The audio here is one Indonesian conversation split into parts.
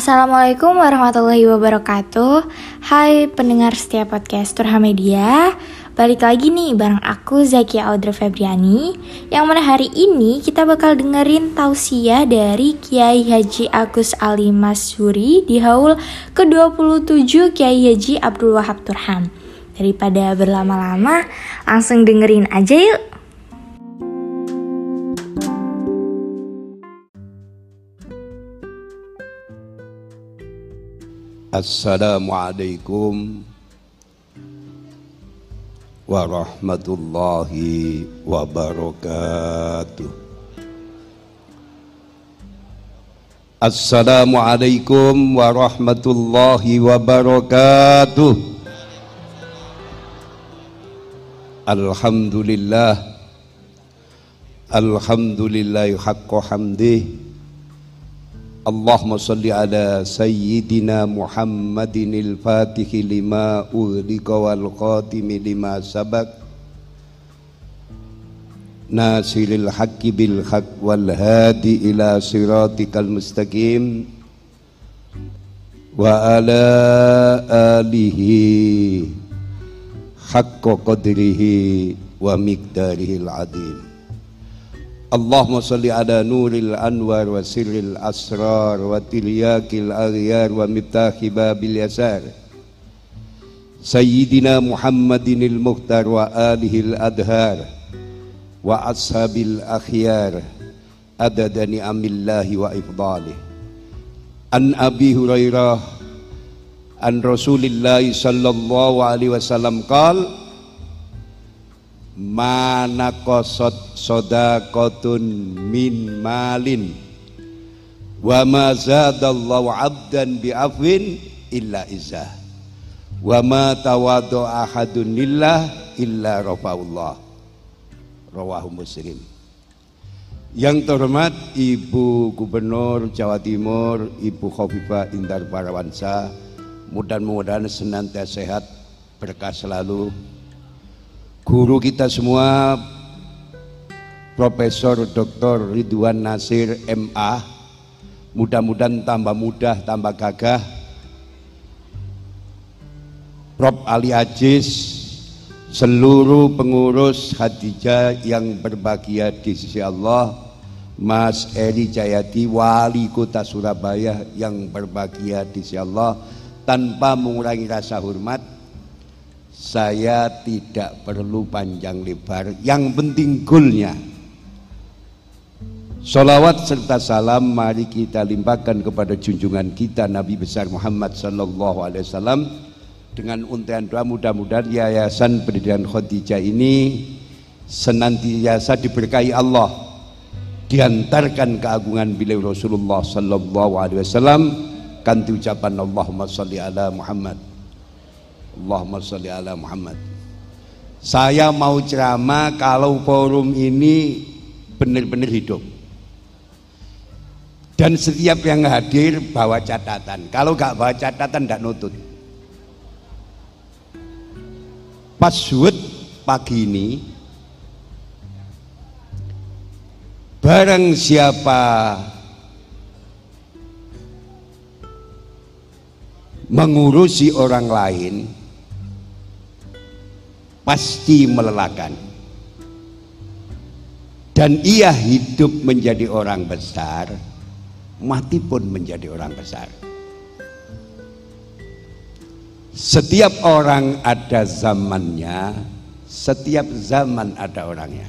Assalamualaikum warahmatullahi wabarakatuh. Hai pendengar setiap podcast Turha Media Balik lagi nih bareng aku Zakia Audrey Febriani. Yang mana hari ini kita bakal dengerin tausiah dari Kiai Haji Agus Ali Masuri Di haul ke-27 Kiai Haji Abdul Wahab Turham. Daripada berlama-lama langsung dengerin aja yuk Assalamualaikum warahmatullahi wabarakatuh. Assalamualaikum warahmatullahi wabarakatuh. Alhamdulillah Alhamdulillah haqqa hamdih اللهم صل على سيدنا محمد الفاتح لما أغلق والخاتم لما سبق ناصر الحق بالحق والهادي إلى صراطك المستقيم وعلى آله حق قدره ومقداره العظيم. Allahumma salli ala nuril anwar wa sirril asrar wa tilyakil aghyar wa mitahi babil yasar. Sayidina Muhammadinil Mukhtar wa alihil adhar wa ashabil akhyar adada amillahi wa ifdalih. An Abi Hurairah An Rasulillah sallallahu alaihi wasallam qala kosot sodakotun min malin. Wa ma zadallahu abdan bi'afwin illa izah wa ma tawadu ahadun lillah illa rafaullah. Rawahu muslim. Yang terhormat Ibu Gubernur Jawa Timur Ibu Khofifah Indar Parawansa mudah-mudahan senantiasa sehat berkah selalu guru kita semua Profesor Dr. Ridwan Nasir MA mudah-mudahan tambah mudah tambah gagah. Prof Ali Aziz seluruh pengurus Hadijah yang berbahagia di sisi Allah. Mas Eri Jayati wali kota Surabaya yang berbahagia di sisi Allah. Tanpa mengurangi rasa hormat saya tidak perlu panjang lebar. Yang penting goalnya. Salawat serta salam mari kita limpahkan kepada junjungan kita Nabi besar Muhammad sallallahu alaihi wasallam. Dengan untian doa mudah-mudahan yayasan pendidikan Khadijah ini senantiasa diberkahi Allah. Diantarkan keagungan beliau Rasulullah sallallahu alaihi wasallam. Kanti ucapan Allahumma sholli ala Muhammad Allahumma sholli ala Muhammad. Saya mau ceramah kalau forum ini benar-benar hidup. Dan setiap yang hadir bawa catatan. Kalau nggak bawa catatan tidak nutut. Password pagi ini barang siapa mengurusi orang lain pasti melelahkan. Dan ia hidup menjadi orang besar mati pun menjadi orang besar. Setiap orang ada zamannya setiap zaman ada orangnya.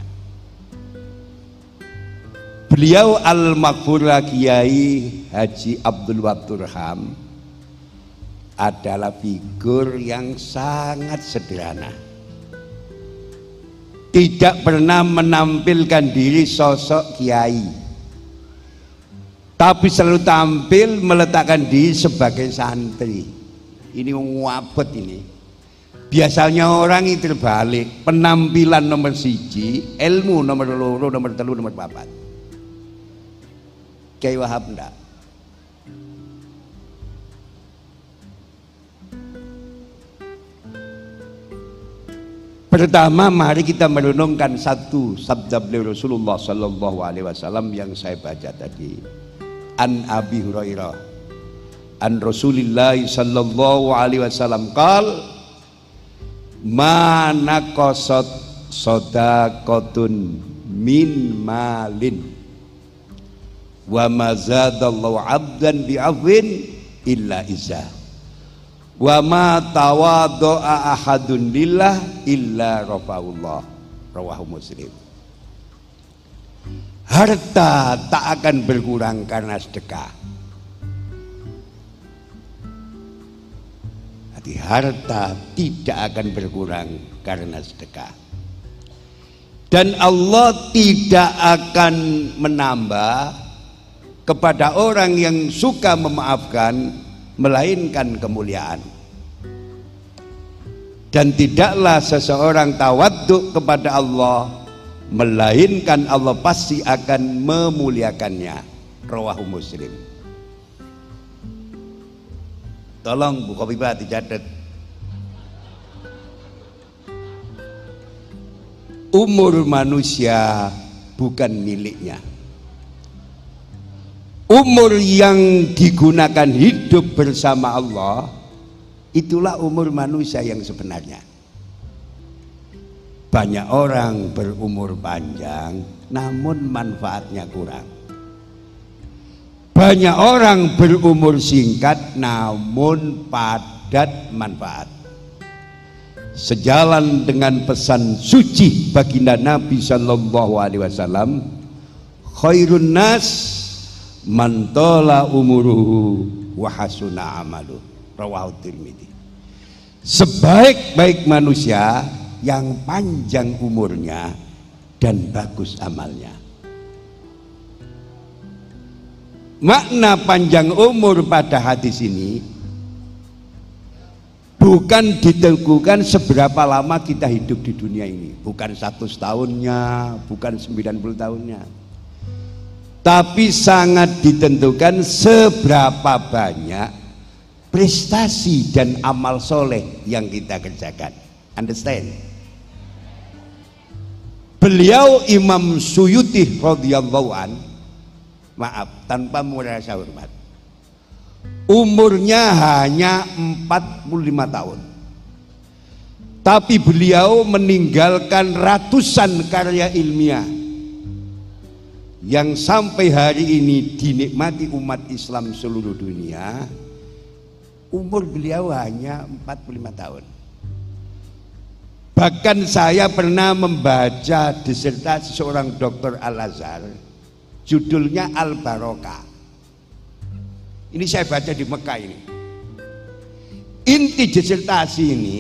Beliau al-maghfur Kiai Haji Abdul Wabdurham adalah figur yang sangat sederhana tidak pernah menampilkan diri sosok kiai. Tapi selalu tampil meletakkan diri sebagai santri. Ini wabet ini. Biasanya orang itu terbalik. Penampilan nomor siji ilmu nomor loro nomor telu nomor papat. Kiai Wahab enggak Pertama mari kita merenungkan satu sabda beliau Rasulullah Sallallahu Alaihi Wasallam yang saya baca tadi. An Abi Hurairah an Rasulillah sallallahu alaihi wasallam qal mana kosot sodakotun min malin wa mazadallahu abdan bi'afwin illa izah wa ma tawadu'a ahadun lillah illa rafa'ullah rawahu muslim harta tak akan berkurang karena sedekah Hati harta tidak akan berkurang karena sedekah. Dan Allah tidak akan menambah kepada orang yang suka memaafkan melainkan kemuliaan. Dan tidaklah seseorang tawaduk kepada Allah melainkan Allah pasti akan memuliakannya. Rawahu Muslim. Tolong Bu Kopipa dicatat. Umur manusia bukan miliknya. Umur yang digunakan hidup bersama Allah itulah umur manusia yang sebenarnya. Banyak orang berumur panjang namun manfaatnya kurang. Banyak orang berumur singkat namun padat manfaat. Sejalan dengan pesan suci baginda Nabi Shallallahu Alaihi Wasallam, khairun nas mantola umuruhu wahasuna amalu. Rawahu Tirmidzi. Sebaik-baik manusia yang panjang umurnya dan bagus amalnya. Makna panjang umur pada hadis ini bukan ditentukan seberapa lama kita hidup di dunia ini. Bukan satu tahunnya, bukan 90 tahunnya. Tapi sangat ditentukan seberapa banyak prestasi dan amal soleh yang kita kerjakan. Understand? Beliau Imam Suyuti radhiyallahu an maaf tanpa merasa hormat umurnya hanya 45 tahun tapi beliau meninggalkan ratusan karya ilmiah yang sampai hari ini dinikmati umat Islam seluruh dunia umur beliau hanya 45 tahun bahkan saya pernah membaca disertasi seorang dokter Al-Azhar Judulnya Al Barokah. Ini saya baca di Mekah ini. Inti disertasi ini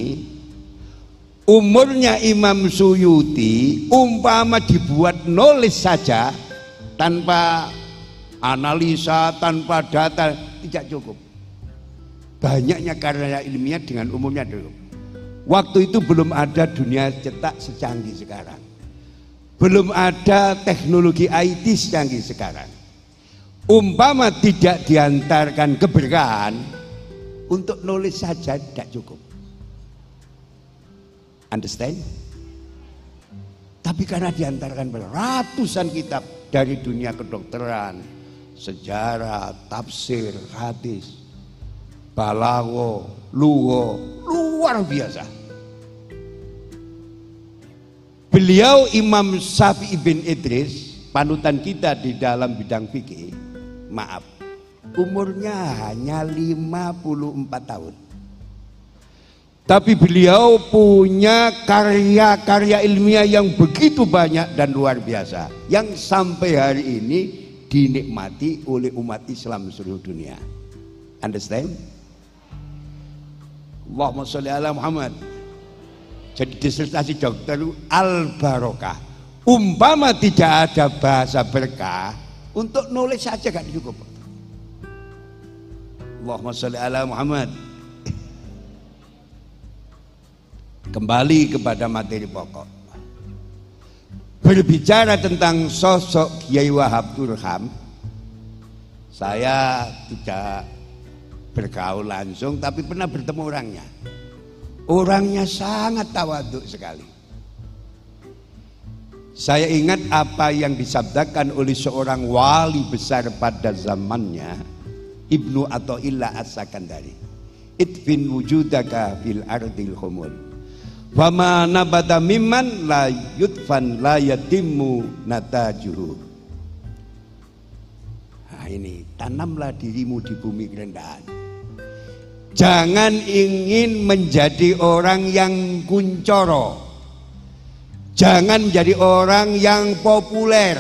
umurnya Imam Suyuti umpama dibuat nulis saja tanpa analisa, tanpa data tidak cukup. Banyaknya karya ilmiah dengan umumnya dulu. Waktu itu belum ada dunia cetak secanggih sekarang. Belum ada teknologi IT secanggih sekarang. Umpama tidak diantarkan keberkahan, untuk nulis saja tidak cukup. Understand? Tapi karena diantarkan ratusan kitab dari dunia kedokteran, sejarah, tafsir, hadis, balago, lugo, luar biasa. Beliau Imam Syafi'i bin Idris, panutan kita di dalam bidang fikih, maaf, umurnya hanya 54 tahun. Tapi beliau punya karya-karya ilmiah yang begitu banyak dan luar biasa. Yang sampai hari ini dinikmati oleh umat Islam seluruh dunia. Understand? Allahumma salli ala Muhammad. Jadi disertasi dokter al barokah. Umpama tidak ada bahasa berkah, untuk nulis saja gak cukup. Allahumma sholli ala Muhammad. Kembali kepada materi pokok. Berbicara tentang sosok Kiai Wahab Turham, saya tidak bergaul langsung tapi pernah bertemu orangnya. Orangnya sangat tawaduk sekali. Saya ingat apa yang disabdakan oleh seorang wali besar pada zamannya Ibnu Athaillah As-Sakandari Itfin wujudaka fil ardil khumul Wama nabata mimman la yudfan la yatimmu natajuhu Nah ini tanamlah dirimu di bumi kerendahan Jangan ingin menjadi orang yang kuncoro Jangan menjadi orang yang populer.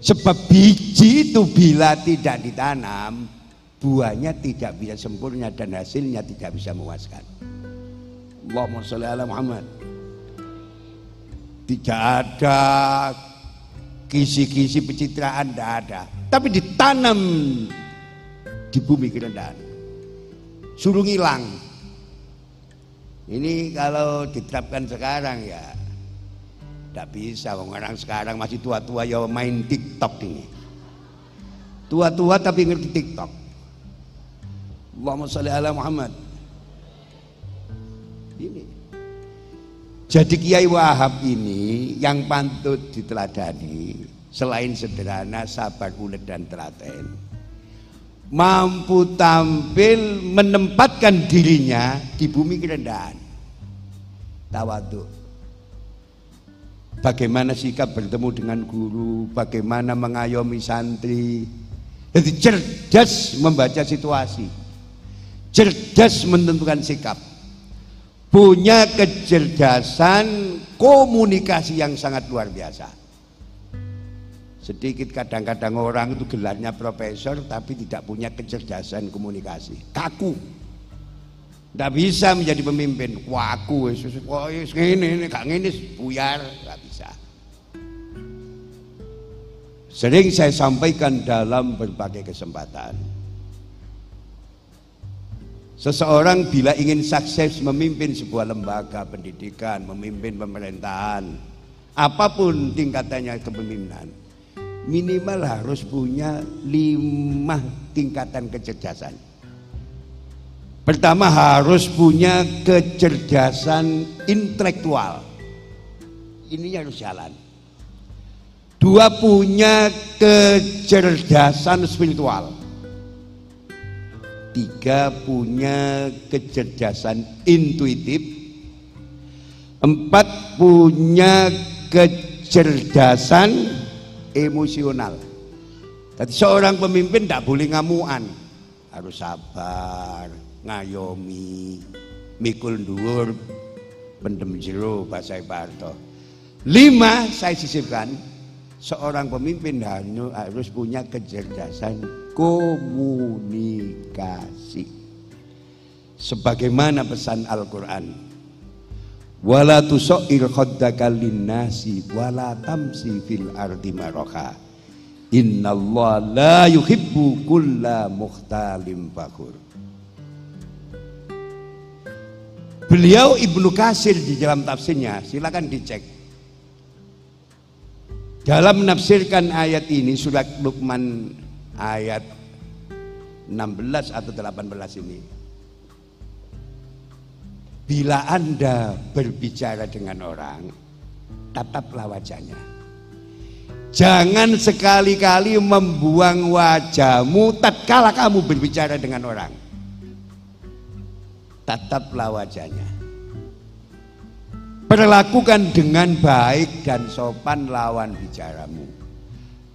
Sebab biji itu bila tidak ditanam Buahnya tidak bisa sempurna dan hasilnya tidak bisa memuaskan. Allahumma sholli ala Muhammad. Tidak ada kisi-kisi pencitraan tidak ada. Tapi ditanam di bumi kerendahan Suruh ngilang Ini kalau diterapkan sekarang ya tidak bisa, orang sekarang masih tua-tua ya main TikTok ini. Tua-tua tapi ngerti TikTok. Allahumma sholli ala Muhammad. Ini. Jadi Kiai Wahab ini yang pantut diteladani selain sederhana, sabar, ulet dan telaten. Mampu tampil menempatkan dirinya di bumi kerendahan. Tawaduk bagaimana sikap bertemu dengan guru, bagaimana mengayomi santri. Jadi cerdas membaca situasi, cerdas menentukan sikap, punya kecerdasan komunikasi yang sangat luar biasa. Sedikit kadang-kadang orang itu gelarnya profesor tapi tidak punya kecerdasan komunikasi, kaku. Tidak bisa menjadi pemimpin. Waku, ini, ini, gak ini, buyar, gak bisa. Sering saya sampaikan dalam berbagai kesempatan. Seseorang bila ingin sukses memimpin sebuah lembaga pendidikan, memimpin pemerintahan, apa pun tingkatannya kepemimpinan, minimal harus punya lima tingkatan kecerdasan. Pertama harus punya kecerdasan intelektual. Ini harus jalan. Dua punya kecerdasan spiritual. Tiga punya kecerdasan intuitif. Empat punya kecerdasan emosional. Jadi seorang pemimpin tidak boleh ngamuan, harus sabar, ngayomi mikul dhuwur pendem jero bahasa Parto. Lima saya sisipkan seorang pemimpin harus punya kecerdasan komunikasi. Sebagaimana pesan Al-Qur'an. Wala tusair khaddaka linnasi wala tamsi fil ardi maroha. Innallaha la yuhibbu kulla mukhtalim fakhur. Beliau Ibnu Kasir di dalam tafsirnya, silakan dicek. Dalam menafsirkan ayat ini surat Luqman ayat 16 atau 18 ini. Bila Anda berbicara dengan orang, tataplah wajahnya. Jangan sekali-kali membuang wajahmu tatkala kamu berbicara dengan orang tataplah wajahnya. Perlakukan dengan baik dan sopan lawan bicaramu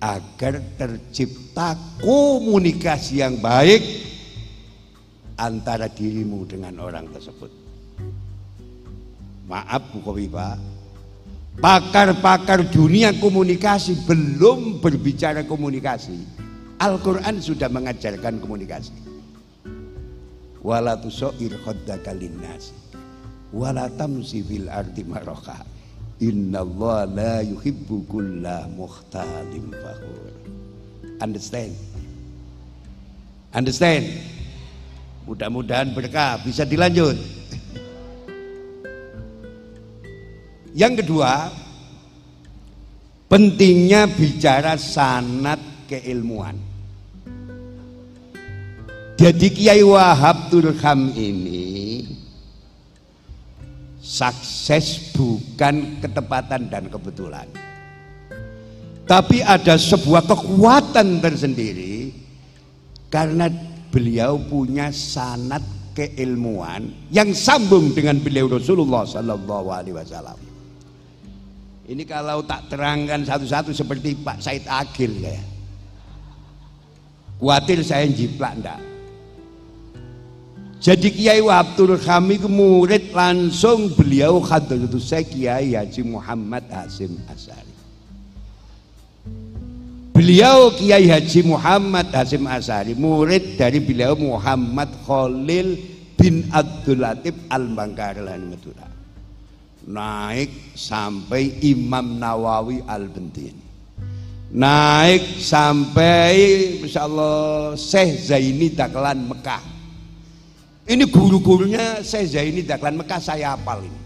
agar tercipta komunikasi yang baik antara dirimu dengan orang tersebut. Maaf Bu Kofifa, pakar-pakar dunia komunikasi belum berbicara komunikasi. Al-Quran sudah mengajarkan komunikasi. Wala tusair khaddaka linnas. Wala tamsi maroka innallaha la yuhibbu kulla mukhtalin fakhur. Understand? Understand? Mudah-mudahan berkah. Bisa dilanjut yang kedua pentingnya bicara sanat keilmuan jadi Kiai Wahab Turham ini sukses bukan ketepatan dan kebetulan. Tapi ada sebuah kekuatan tersendiri Karena beliau punya sanat keilmuan yang sambung dengan beliau Rasulullah Sallallahu Alaihi Wasallam. Ini kalau tak terangkan satu-satu seperti Pak Said Agil ya. Khawatir saya jiplak ndak. Jadi Kiai Abdul Hamid murid langsung beliau itu saya Kiai Haji Muhammad Hasim Asari. Beliau Kiai Haji Muhammad Hasim Asari murid dari beliau Muhammad Khalil bin Abdul Latif Al-Bangkalan Madura. Naik sampai Imam Nawawi Al-Bentini. Naik sampai Masya Allah Syekh Zaini Daklan Mekah. Ini guru-gurunya Syekh Zaini Daklan Mekah saya hafal ini.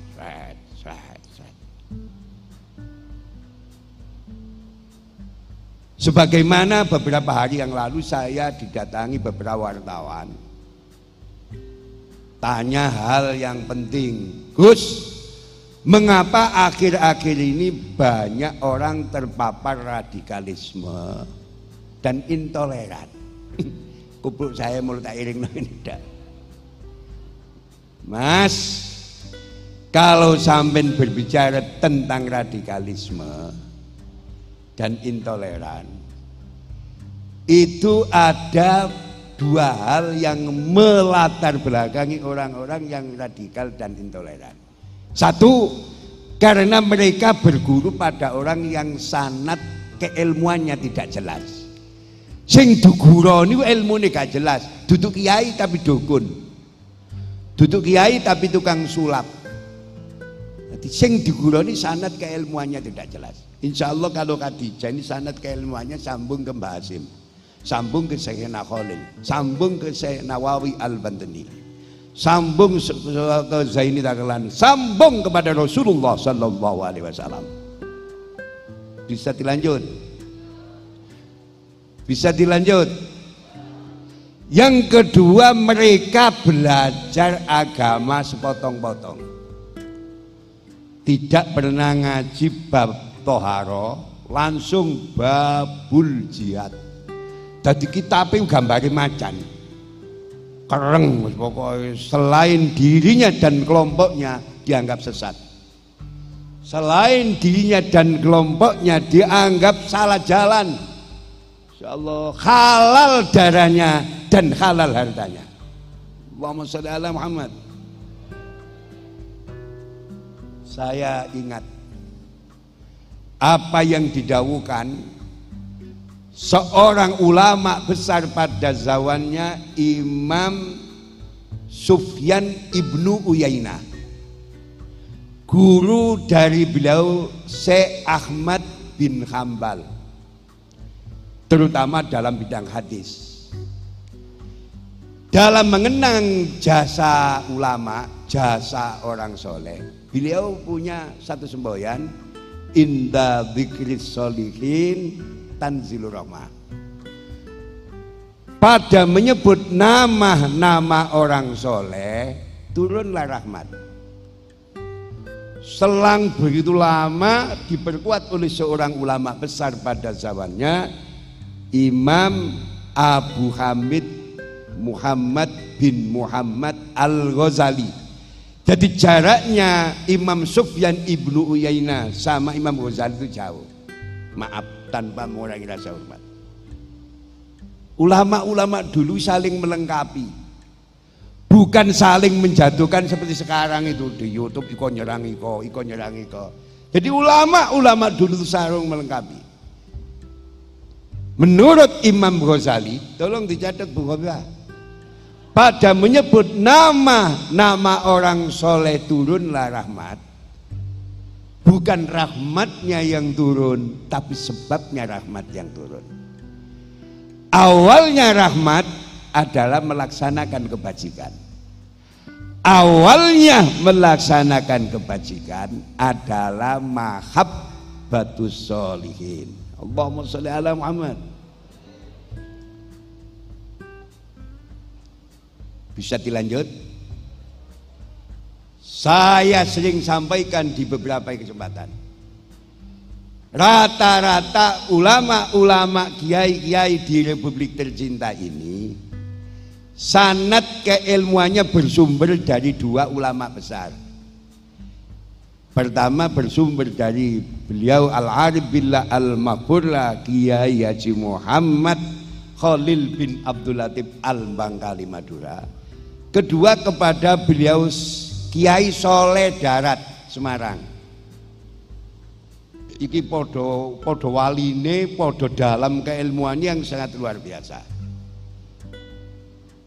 Sebagaimana beberapa hari yang lalu saya didatangi beberapa wartawan Tanya hal yang penting Gus Mengapa akhir-akhir ini banyak orang terpapar radikalisme dan intoleran? Kupluk saya mulut tak iring ini Mas, kalau sampai berbicara tentang radikalisme, dan intoleran itu ada dua hal yang melatar belakangi orang-orang yang radikal dan intoleran. Satu, karena mereka berguru pada orang yang sanat keilmuannya tidak jelas. Sing duguro niku ilmune gak jelas. Duduk kiai tapi dukun. Duduk kiai tapi tukang sulap. Jadi sing diguroni sanat keilmuannya tidak jelas. Insya Allah kalau Khadijah ini sanat keilmuannya sambung ke Mbah Hasim. Sambung ke Sayyidina Khalil. Sambung ke Sayyidina Nawawi Al-Bantani. Sambung ke Zaini Dagelan. Sambung kepada Rasulullah Sallallahu Alaihi Wasallam. Bisa dilanjut? Bisa dilanjut? Yang kedua mereka belajar agama sepotong-potong. Tidak pernah ngaji bab toharo langsung babul jihad jadi kitabnya gambari macan kereng pokoknya selain dirinya dan kelompoknya dianggap sesat. Selain dirinya dan kelompoknya dianggap salah jalan. Insya Allah halal darahnya dan halal hartanya. Allahumma salli ala Muhammad. Saya ingat apa yang didawukan seorang ulama besar pada zamannya Imam Sufyan ibnu Uyainah. Guru dari beliau Syekh Ahmad bin Hambal. Terutama dalam bidang hadis. Dalam mengenang jasa ulama jasa orang soleh beliau punya satu semboyan inda dzikris solihin tanzilur rahmah pada menyebut nama-nama orang soleh turunlah rahmat. Selang begitu lama diperkuat oleh seorang ulama besar pada zamannya Imam Abu Hamid Muhammad bin Muhammad Al-Ghazali. Jadi jaraknya Imam Sufyan ibnu Uyainah sama Imam Ghazali itu jauh. Maaf tanpa mengurangi rasa hormat. Ulama-ulama dulu saling melengkapi. Bukan saling menjatuhkan seperti sekarang itu di YouTube iko nyerang iko, iko nyerang iko. Jadi ulama-ulama dulu saling melengkapi. Menurut Imam Ghazali, tolong dicatat Bu pada menyebut nama-nama orang soleh turunlah rahmat bukan rahmatnya yang turun tapi sebabnya rahmat yang turun. Awalnya rahmat adalah melaksanakan kebajikan. Awalnya melaksanakan kebajikan adalah mahabbatus solihin Allahumma sholli ala Muhammad. Bisa dilanjut? Saya sering sampaikan di beberapa kesempatan. Rata-rata ulama-ulama kiai-kiai di Republik tercinta ini Sanat keilmuannya bersumber dari dua ulama besar. Pertama bersumber dari beliau Al-Arif Billah Al-Mafurla Kiai Haji Muhammad Khalil bin Abdul Latif Al-Bangkali Madura. Kedua kepada beliau Kiai Soleh Darat Semarang. Iki podo podo waline, podo dalam keilmuannya yang sangat luar biasa.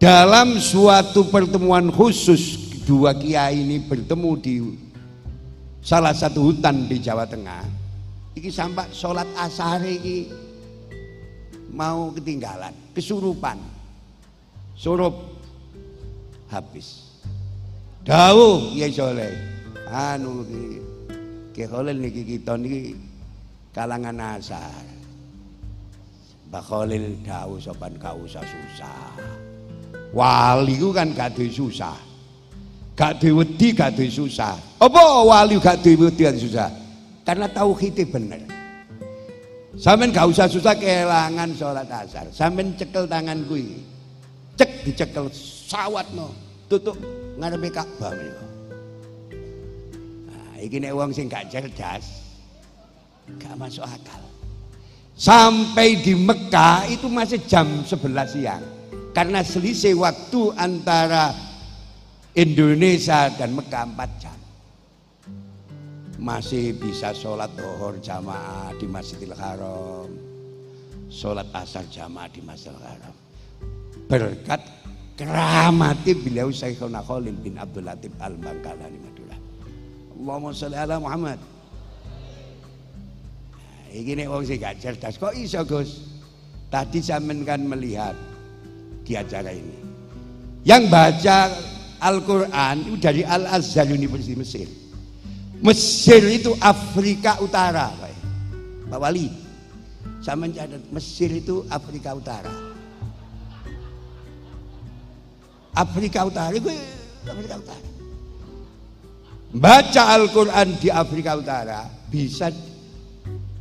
Dalam suatu pertemuan khusus dua kiai ini bertemu di salah satu hutan di Jawa Tengah. Iki sampai sholat asar iki mau ketinggalan, kesurupan, surup habis. Dawuh ya soleh, anu ki Ki Khalil niki kita niki kalangan asar. Mbak Khalil dawuh sopan kau usah susah. Wali ku kan gak duwe susah. Gak duwe wedi, gak duwe susah. Apa wali gak duwe wedi, gak susah? Karena tauhidnya bener. Sampeyan gak usah susah kehilangan sholat asar. Sampeyan cekel tangan kuwi. Cek dicekel sawatno. Tutup ngarepe Ka'bah menika. Nah, iki nek wong sing gak cerdas gak masuk akal. Sampai di Mekah itu masih jam 11 siang. Karena selisih waktu antara Indonesia dan Mekah 4 jam. Masih bisa sholat dohor jamaah di Masjidil Haram. Sholat asar jamaah di Masjidil Haram. Berkat keramati beliau Syekhuna Khalil bin Abdul Latif Al-Bangkalani Madura. Allahumma sholli ala Muhammad. Nah, ini wong sing gak cerdas kok iso Gus? Tadi saya kan melihat di acara ini. Yang baca Al-Quran itu dari Al-Azhar University Mesir. Mesir itu Afrika Utara. Pak Wali, saya mencatat Mesir itu Afrika Utara. Afrika Utara itu Afrika Utara. Baca Al-Quran di Afrika Utara bisa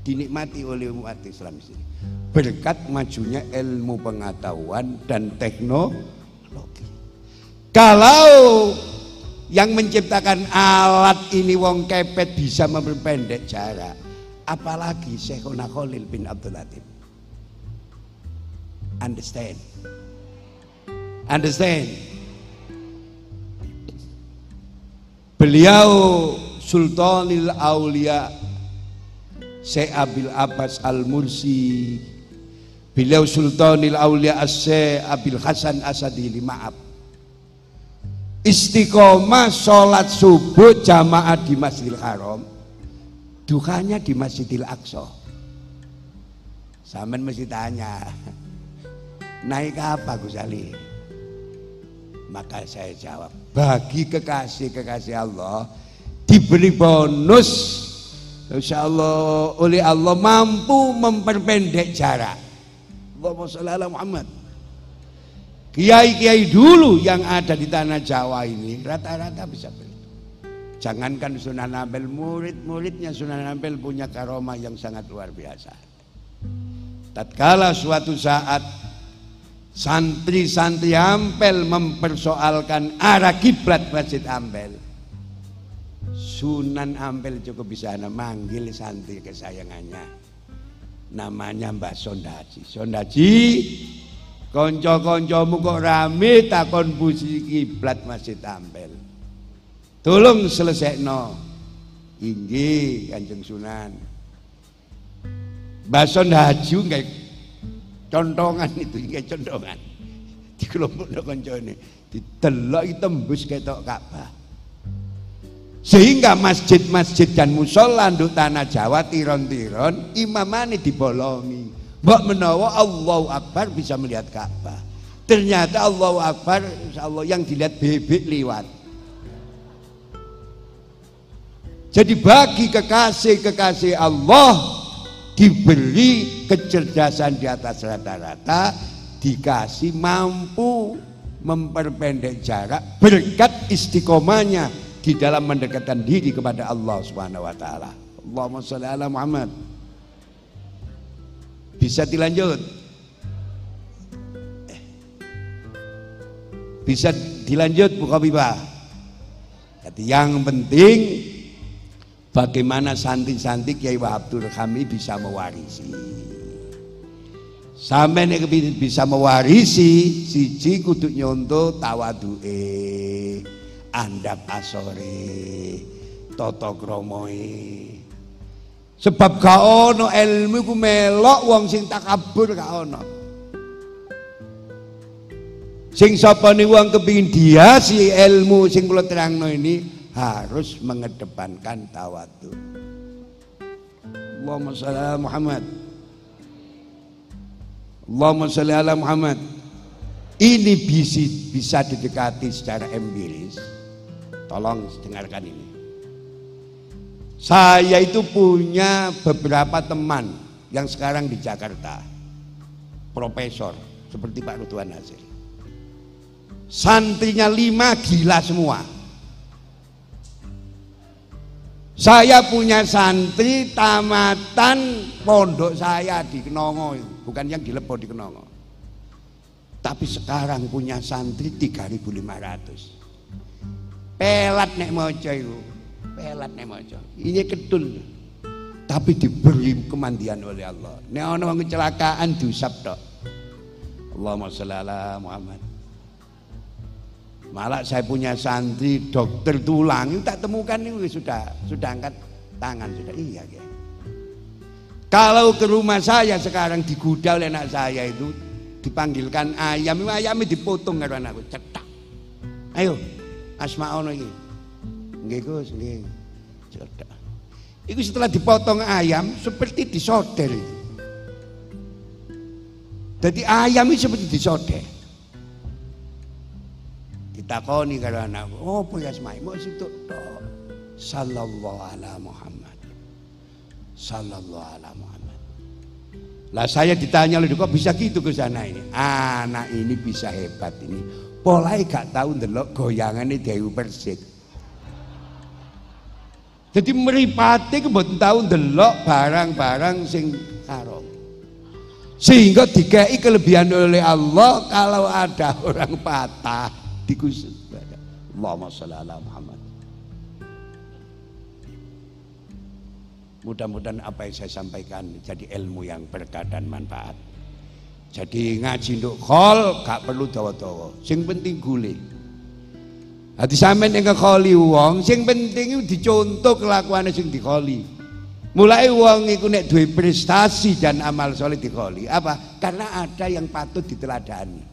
dinikmati oleh umat Islam sini berkat majunya ilmu pengetahuan dan teknologi. Kalau yang menciptakan alat ini wong kepet bisa memperpendek jarak, apalagi Syekhona Khalil bin Abdul Latif. Understand? Understand? Beliau Sultanil Aulia Syekh Abil Abbas Al-Mursi Beliau Sultanil Aulia Asy Abil Hasan Asadili maaf. Istiqomah sholat subuh jamaah di Masjidil Haram, dukanya di Masjidil Aqsa. Saman mesti tanya, naik apa Gus Ali? Maka saya jawab, bagi kekasih-kekasih Allah diberi bonus Insya Allah oleh Allah mampu memperpendek jarak Allahumma sholli ala Muhammad. Kiai-kiai dulu yang ada di tanah Jawa ini rata-rata bisa begitu. Jangankan Sunan Ampel, murid-muridnya Sunan Ampel punya karomah yang sangat luar biasa. Tatkala suatu saat santri-santri Ampel mempersoalkan arah kiblat Masjid Ampel. Sunan Ampel cukup bisa manggil santri kesayangannya namanya Mbak Sondaji. Sondaji, konco-koncomu kok rame takon puji kiblat Masjid Ampel. Tolong selesai no. Inggih Kanjeng Sunan. Mbak Sondaji nggak contongan itu nggak contongan. Di ini ditelok tembus ketok Ka'bah. Sehingga masjid-masjid dan musola untuk tanah Jawa tiron-tiron imamane dibolongi. Mbak menawa Allahu Akbar bisa melihat Ka'bah. Ternyata Allahu Akbar Allah yang dilihat bebek lewat. Jadi bagi kekasih-kekasih Allah diberi kecerdasan di atas rata-rata, dikasih mampu memperpendek jarak berkat istiqomahnya di dalam mendekatkan diri kepada Allah Subhanahu wa taala. Allahumma sholli ala Muhammad. Bisa dilanjut? Bisa dilanjut Bu Khofifah. Jadi yang penting bagaimana santri-santri Kiai Wahab kami bisa mewarisi. Sampai nek bisa mewarisi siji kudu nyonto tawaduke, andap asore, tata kramae. Sebab gak ono ilmu ku melok wong sing takabur gak ono. Sing sapa ni wong kepingin dia si ilmu sing kula terangno ini harus mengedepankan tawadu. Allahumma shalli Muhammad. Allahumma sholli ala Muhammad. Ini bisa, bisa didekati secara empiris. Tolong dengarkan ini. Saya itu punya beberapa teman yang sekarang di Jakarta. Profesor seperti Pak Ridwan Nasir. Santrinya lima gila semua. Saya punya santri tamatan pondok saya di Kenongo, bukan yang di Lepo di Kenongo. Tapi sekarang punya santri 3500. Pelat nek mojo itu pelat nek maca. Ini kedul. Tapi diberi kemandian oleh Allah. Nek ana wong kecelakaan diusap tok. Allahumma sholli ala Muhammad. Malah saya punya santri dokter tulang itu tak temukan ini sudah sudah angkat tangan sudah iya ya. Kalau ke rumah saya sekarang di gudang oleh anak saya itu dipanggilkan ayam, ayamnya dipotong karo anakku, cetak. Ayo, asma ono ini. Nggih Gus, nggih. Itu setelah dipotong ayam seperti disoder. Jadi ayam itu seperti disoder. Ditakoni karo anakku, oh ya semai mau situ tok. Sallallahu ala Muhammad. Sallallahu ala Muhammad. Lah saya ditanya loh kok bisa gitu ke sana ini. Anak ini bisa hebat ini. Polai gak tahu ndelok goyangannya Dewi Persik. Jadi meripati kebetulan tahu delok barang-barang sing haram. Sehingga dikai kelebihan oleh Allah kalau ada orang patah dikusut. Allahumma sholli ala Muhammad. Mudah-mudahan apa yang saya sampaikan jadi ilmu yang berkah dan manfaat. Jadi ngaji nduk khol gak perlu dawa-dawa. Sing penting guling. Hati sampean yang ngekoli wong, sing penting itu dicontoh kelakuan sing dikoli. Mulai wong iku nek duwe prestasi dan amal soleh dikoli. Apa? Karena ada yang patut diteladani.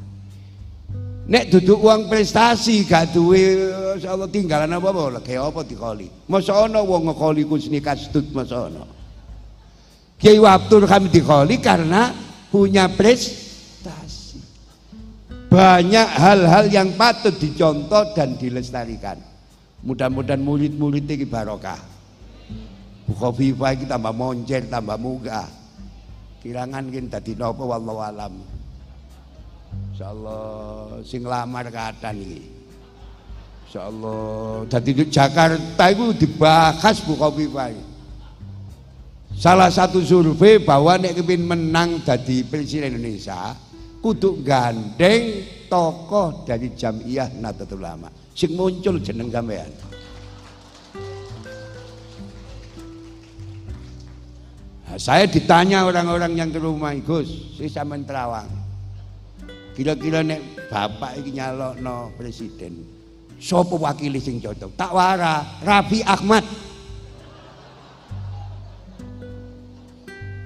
Nek duduk uang prestasi gak duwe insyaallah tinggalan apa-apa kayak apa dikoli. Masa ana wong ngekoli kusni kastut masa ana. Kiai Wabtur kami dikoli karena punya prestasi banyak hal-hal yang patut dicontoh dan dilestarikan. Mudah-mudahan murid-murid ini barokah. Buka viva kita tambah moncer, tambah muga. Kirangan kita dadi napa wallahu alam. Insyaallah. Sing lamar kata iki. Insyaallah. Dadi di Jakarta itu dibahas buka viva Salah satu survei bahwa nek kepin menang jadi presiden Indonesia, kudu gandeng tokoh dari Jamiah Nahdlatul Ulama. Sing muncul jeneng sampean. Nah, saya ditanya orang-orang yang ke rumah Gus, si sampean terawang. Kira-kira nek bapak iki nyalokno presiden, sapa wakili sing cocok? Tak wara, Rafi Ahmad.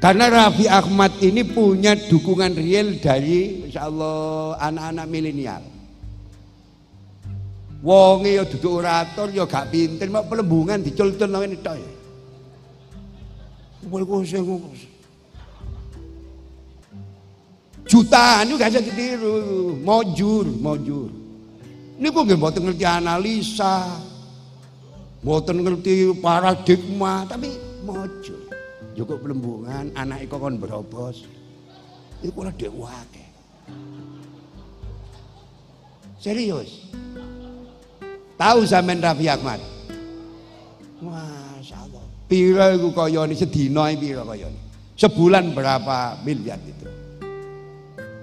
Karena Raffi Ahmad ini punya dukungan real dari insya Allah anak-anak milenial. Wonge ya duduk orator ya gak pinter, mau pelembungan dicul-cul nang ngene tok ya. Jutaan itu gak bisa ditiru, mojur, mojur. Ini kok gak mboten ngerti analisa, mboten ngerti paradigma, tapi mojur. Cukup pelembungan, anak itu kon berobos. Itu kalau dia wake. Serius. Tahu zaman Raffi Ahmad? Masya Allah. Pira itu sedina pira kaya ini. Sebulan berapa miliar itu.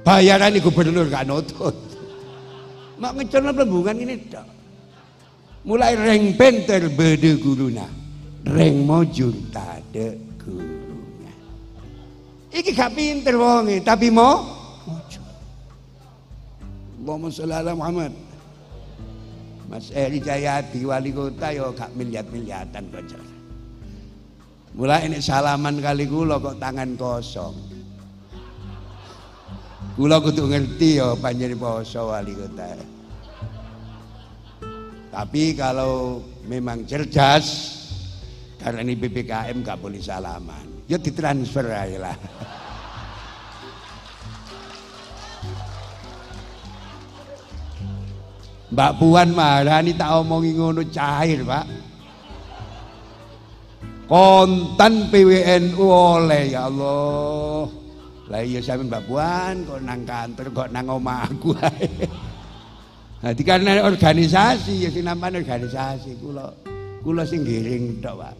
Bayaran gubernur gak nutut. Mak ngecorno pelembungan ini tok. Mulai reng penter bede guruna. Reng mojur tade guruna. Iki gak pinter wonge, tapi mau mojur. Allahumma sholli ala Muhammad. Mas Eri Jayati wali kota yo gak miliat-miliatan kocok. Mulai ini salaman kali kula kok tangan kosong. Kula kudu ngerti yo panjang poso wali kota. Tapi kalau memang cerdas karena ini PPKM gak boleh salaman. Ya ditransfer aja lah. Mbak Puan marah ini tak omongi ngono cair pak kontan PWNU oleh ya Allah lah iya saya Mbak Puan kok nang kantor kok nang omah aku Nah, karena organisasi ya sing namanya organisasi kula kula sing giring tok Pak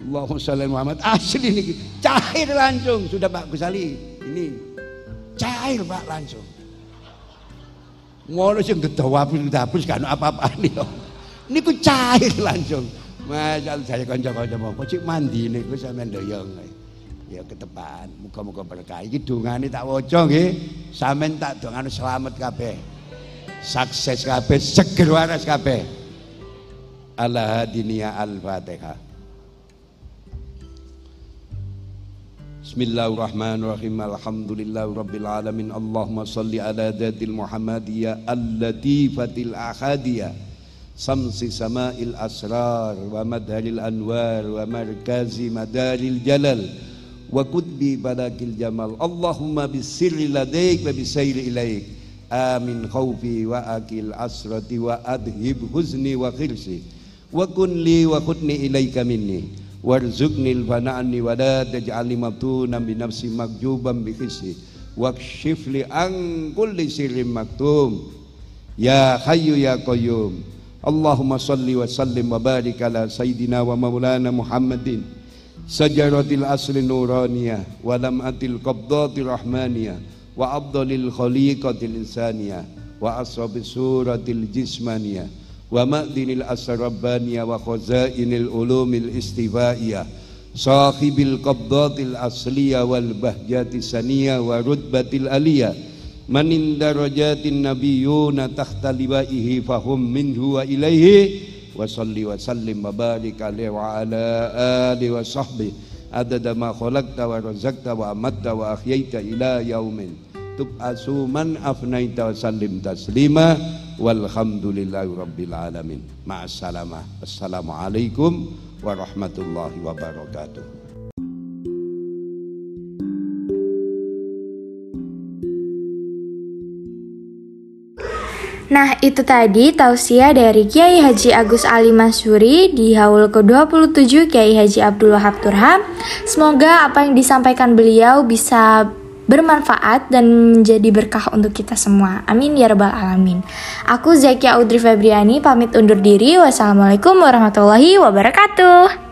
Allahumma sholli Muhammad asli ini cair langsung sudah Pak Gusali ini cair Pak langsung ngono sing gedawapus dapus kan apa-apane yo. Niku cair langsung. Masya saya kanca-kanca mau cik mandi niku sampean doyong. Ya ketepan, muga-muga berkah. Iki dongane tak waca nggih. Sampeyan tak dongane selamat kabeh. Sukses kabeh, seger waras kabeh. Allah hadinia al-Fatihah. Bismillahirrahmanirrahim. Alhamdulillah rabbil alamin. Allahumma salli ala dhatil Muhammadiyah al-latifatil ahadiyah. Samsi sama'il asrar wa madhalil anwar wa markazi madaril jalal wa kutbi badakil jamal. Allahumma bisirri ladaik wa bisayri ilaik. Amin khawfi wa akil asrati wa adhib huzni wa khirsi. Wa kun li wa khutni ilaika minni warzuqni al-fana'ni wa la taj'alni mabtunan bi nafsi makjuban bi khisi wakshif li an kulli sirrin ya hayyu ya qayyum Allahumma salli wa sallim wa barik ala sayyidina wa maulana Muhammadin sajaratil asli nuraniyah wa lam'atil qabdatil rahmaniyah wa afdalil khaliqatil insaniyah wa asrabis suratil jismaniyah wa ma'dinil asrabbaniyah wa khazainil ulumil istifaiyah sahibil qabdatil asliyah wal bahjati saniyah wa rutbatil aliyah man darajatin nabiyyuna tahta liwaihi fahum minhu wa ilaihi wa salli wa sallim wa barik alaihi wa ala alihi wa sahbihi. Adada ma khalaqta wa razaqta wa amatta wa ahyaita ila yaumin. Tub'asu man afnaita wa sallim taslima walhamdulillahi rabbil alamin. Ma'assalamah. Assalamualaikum warahmatullahi wabarakatuh Nah, itu tadi tausiah dari Kiai Haji Agus Ali Mansuri di haul ke-27 Kiai Haji Abdul Wahab Turham. Semoga apa yang disampaikan beliau bisa bermanfaat dan menjadi berkah untuk kita semua. Amin ya rabbal alamin. Aku Zakia Audrey Febriani pamit undur diri. Wassalamualaikum warahmatullahi wabarakatuh.